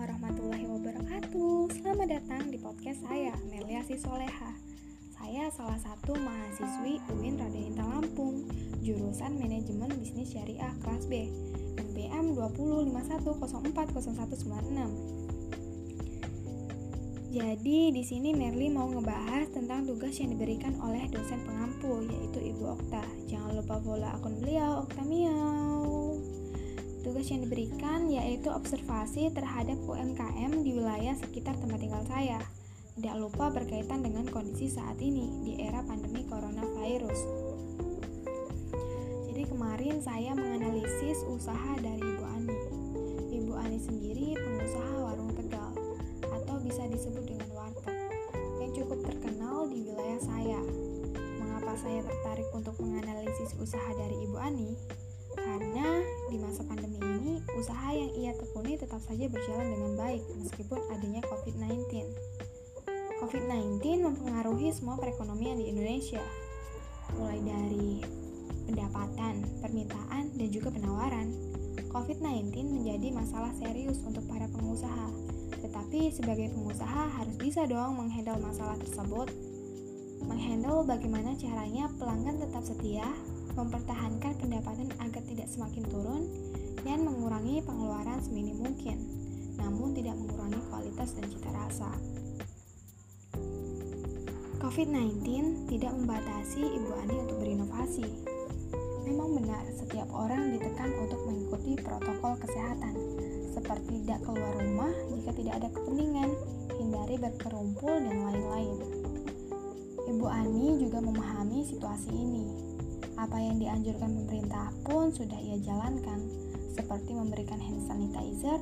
warahmatullahi wabarakatuh Selamat datang di podcast saya, Melia Soleha Saya salah satu mahasiswi UIN Raden Intan Lampung Jurusan Manajemen Bisnis Syariah kelas B NPM 2051040196 Jadi di sini Merli mau ngebahas tentang tugas yang diberikan oleh dosen pengampu yaitu Ibu Okta. Jangan lupa follow akun beliau Okta Oktamia. Tugas yang diberikan yaitu observasi terhadap UMKM di wilayah sekitar tempat tinggal saya. Tidak lupa berkaitan dengan kondisi saat ini di era pandemi coronavirus. Jadi kemarin saya menganalisis usaha dari Ibu Ani. Ibu Ani sendiri pengusaha warung Tegal atau bisa disebut dengan warteg yang cukup terkenal di wilayah saya. Mengapa saya tertarik untuk menganalisis usaha dari Ibu Ani? Tetap saja berjalan dengan baik meskipun adanya COVID-19. COVID-19 mempengaruhi semua perekonomian di Indonesia, mulai dari pendapatan, permintaan, dan juga penawaran. COVID-19 menjadi masalah serius untuk para pengusaha, tetapi sebagai pengusaha harus bisa dong menghandle masalah tersebut. Menghandle bagaimana caranya pelanggan tetap setia, mempertahankan pendapatan agar tidak semakin turun, dan mengurangi pengeluaran seminim mungkin, namun tidak mengurangi kualitas dan cita rasa. COVID-19 tidak membatasi Ibu Ani untuk berinovasi. Memang benar, setiap orang ditekan untuk mengikuti protokol kesehatan, seperti tidak keluar rumah jika tidak ada kepentingan, hindari berkerumpul, dan lain-lain. Ibu Ani juga memahami situasi ini. Apa yang dianjurkan pemerintah pun sudah ia jalankan, seperti memberikan hand sanitizer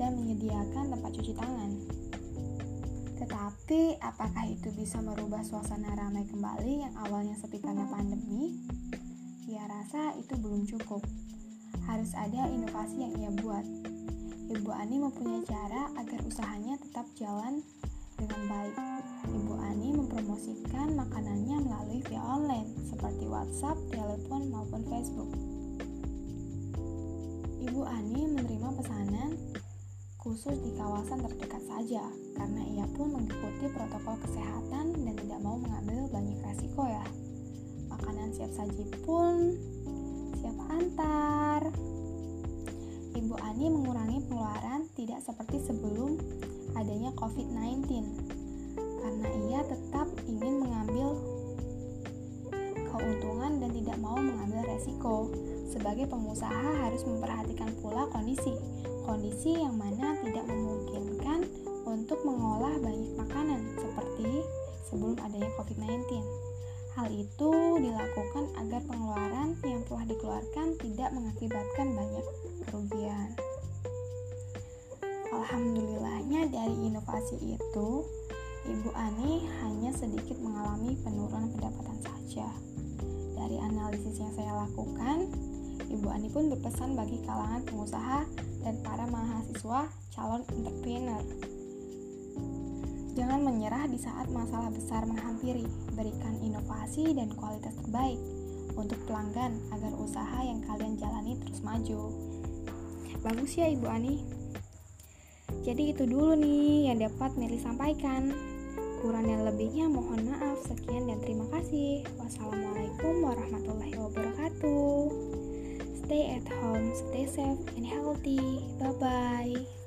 dan menyediakan tempat cuci tangan. Tetapi, apakah itu bisa merubah suasana ramai kembali yang awalnya sepi karena pandemi? Ia rasa itu belum cukup. Harus ada inovasi yang ia buat. Ibu Ani mempunyai cara agar usahanya tetap jalan dengan baik. Ibu Ani mempromosikan makanannya melalui via online seperti WhatsApp, telepon, maupun Facebook. Ibu Ani menerima pesanan khusus di kawasan terdekat saja, karena ia pun mengikuti protokol kesehatan dan tidak mau mengambil banyak resiko ya. Makanan siap saji pun siap antar. Ibu Ani mengurangi pengeluaran tidak seperti sebelum adanya COVID-19, karena ia tetap ingin mengambil keuntungan dan tidak mau mengambil resiko. Sebagai pengusaha harus memperhatikan pula kondisi kondisi yang mana tidak memungkinkan untuk mengolah banyak makanan seperti sebelum adanya COVID-19. Hal itu dilakukan agar pengeluaran yang telah dikeluarkan tidak mengakibatkan banyak kerugian. Alhamdulillahnya dari inovasi itu, Ibu Ani hanya sedikit mengalami penurunan pendapatan saja. Dari analisis yang saya lakukan, Ibu Ani pun berpesan bagi kalangan pengusaha dan para mahasiswa calon entrepreneur. Jangan menyerah di saat masalah besar menghampiri. Berikan inovasi dan kualitas terbaik untuk pelanggan agar usaha yang kalian jalani terus maju. Bagus ya Ibu Ani. Jadi itu dulu nih yang dapat Meli sampaikan. Kurang dan lebihnya mohon maaf. Sekian dan terima kasih. Wassalamualaikum warahmatullahi wabarakatuh. Stay at home, stay safe and healthy. Bye bye.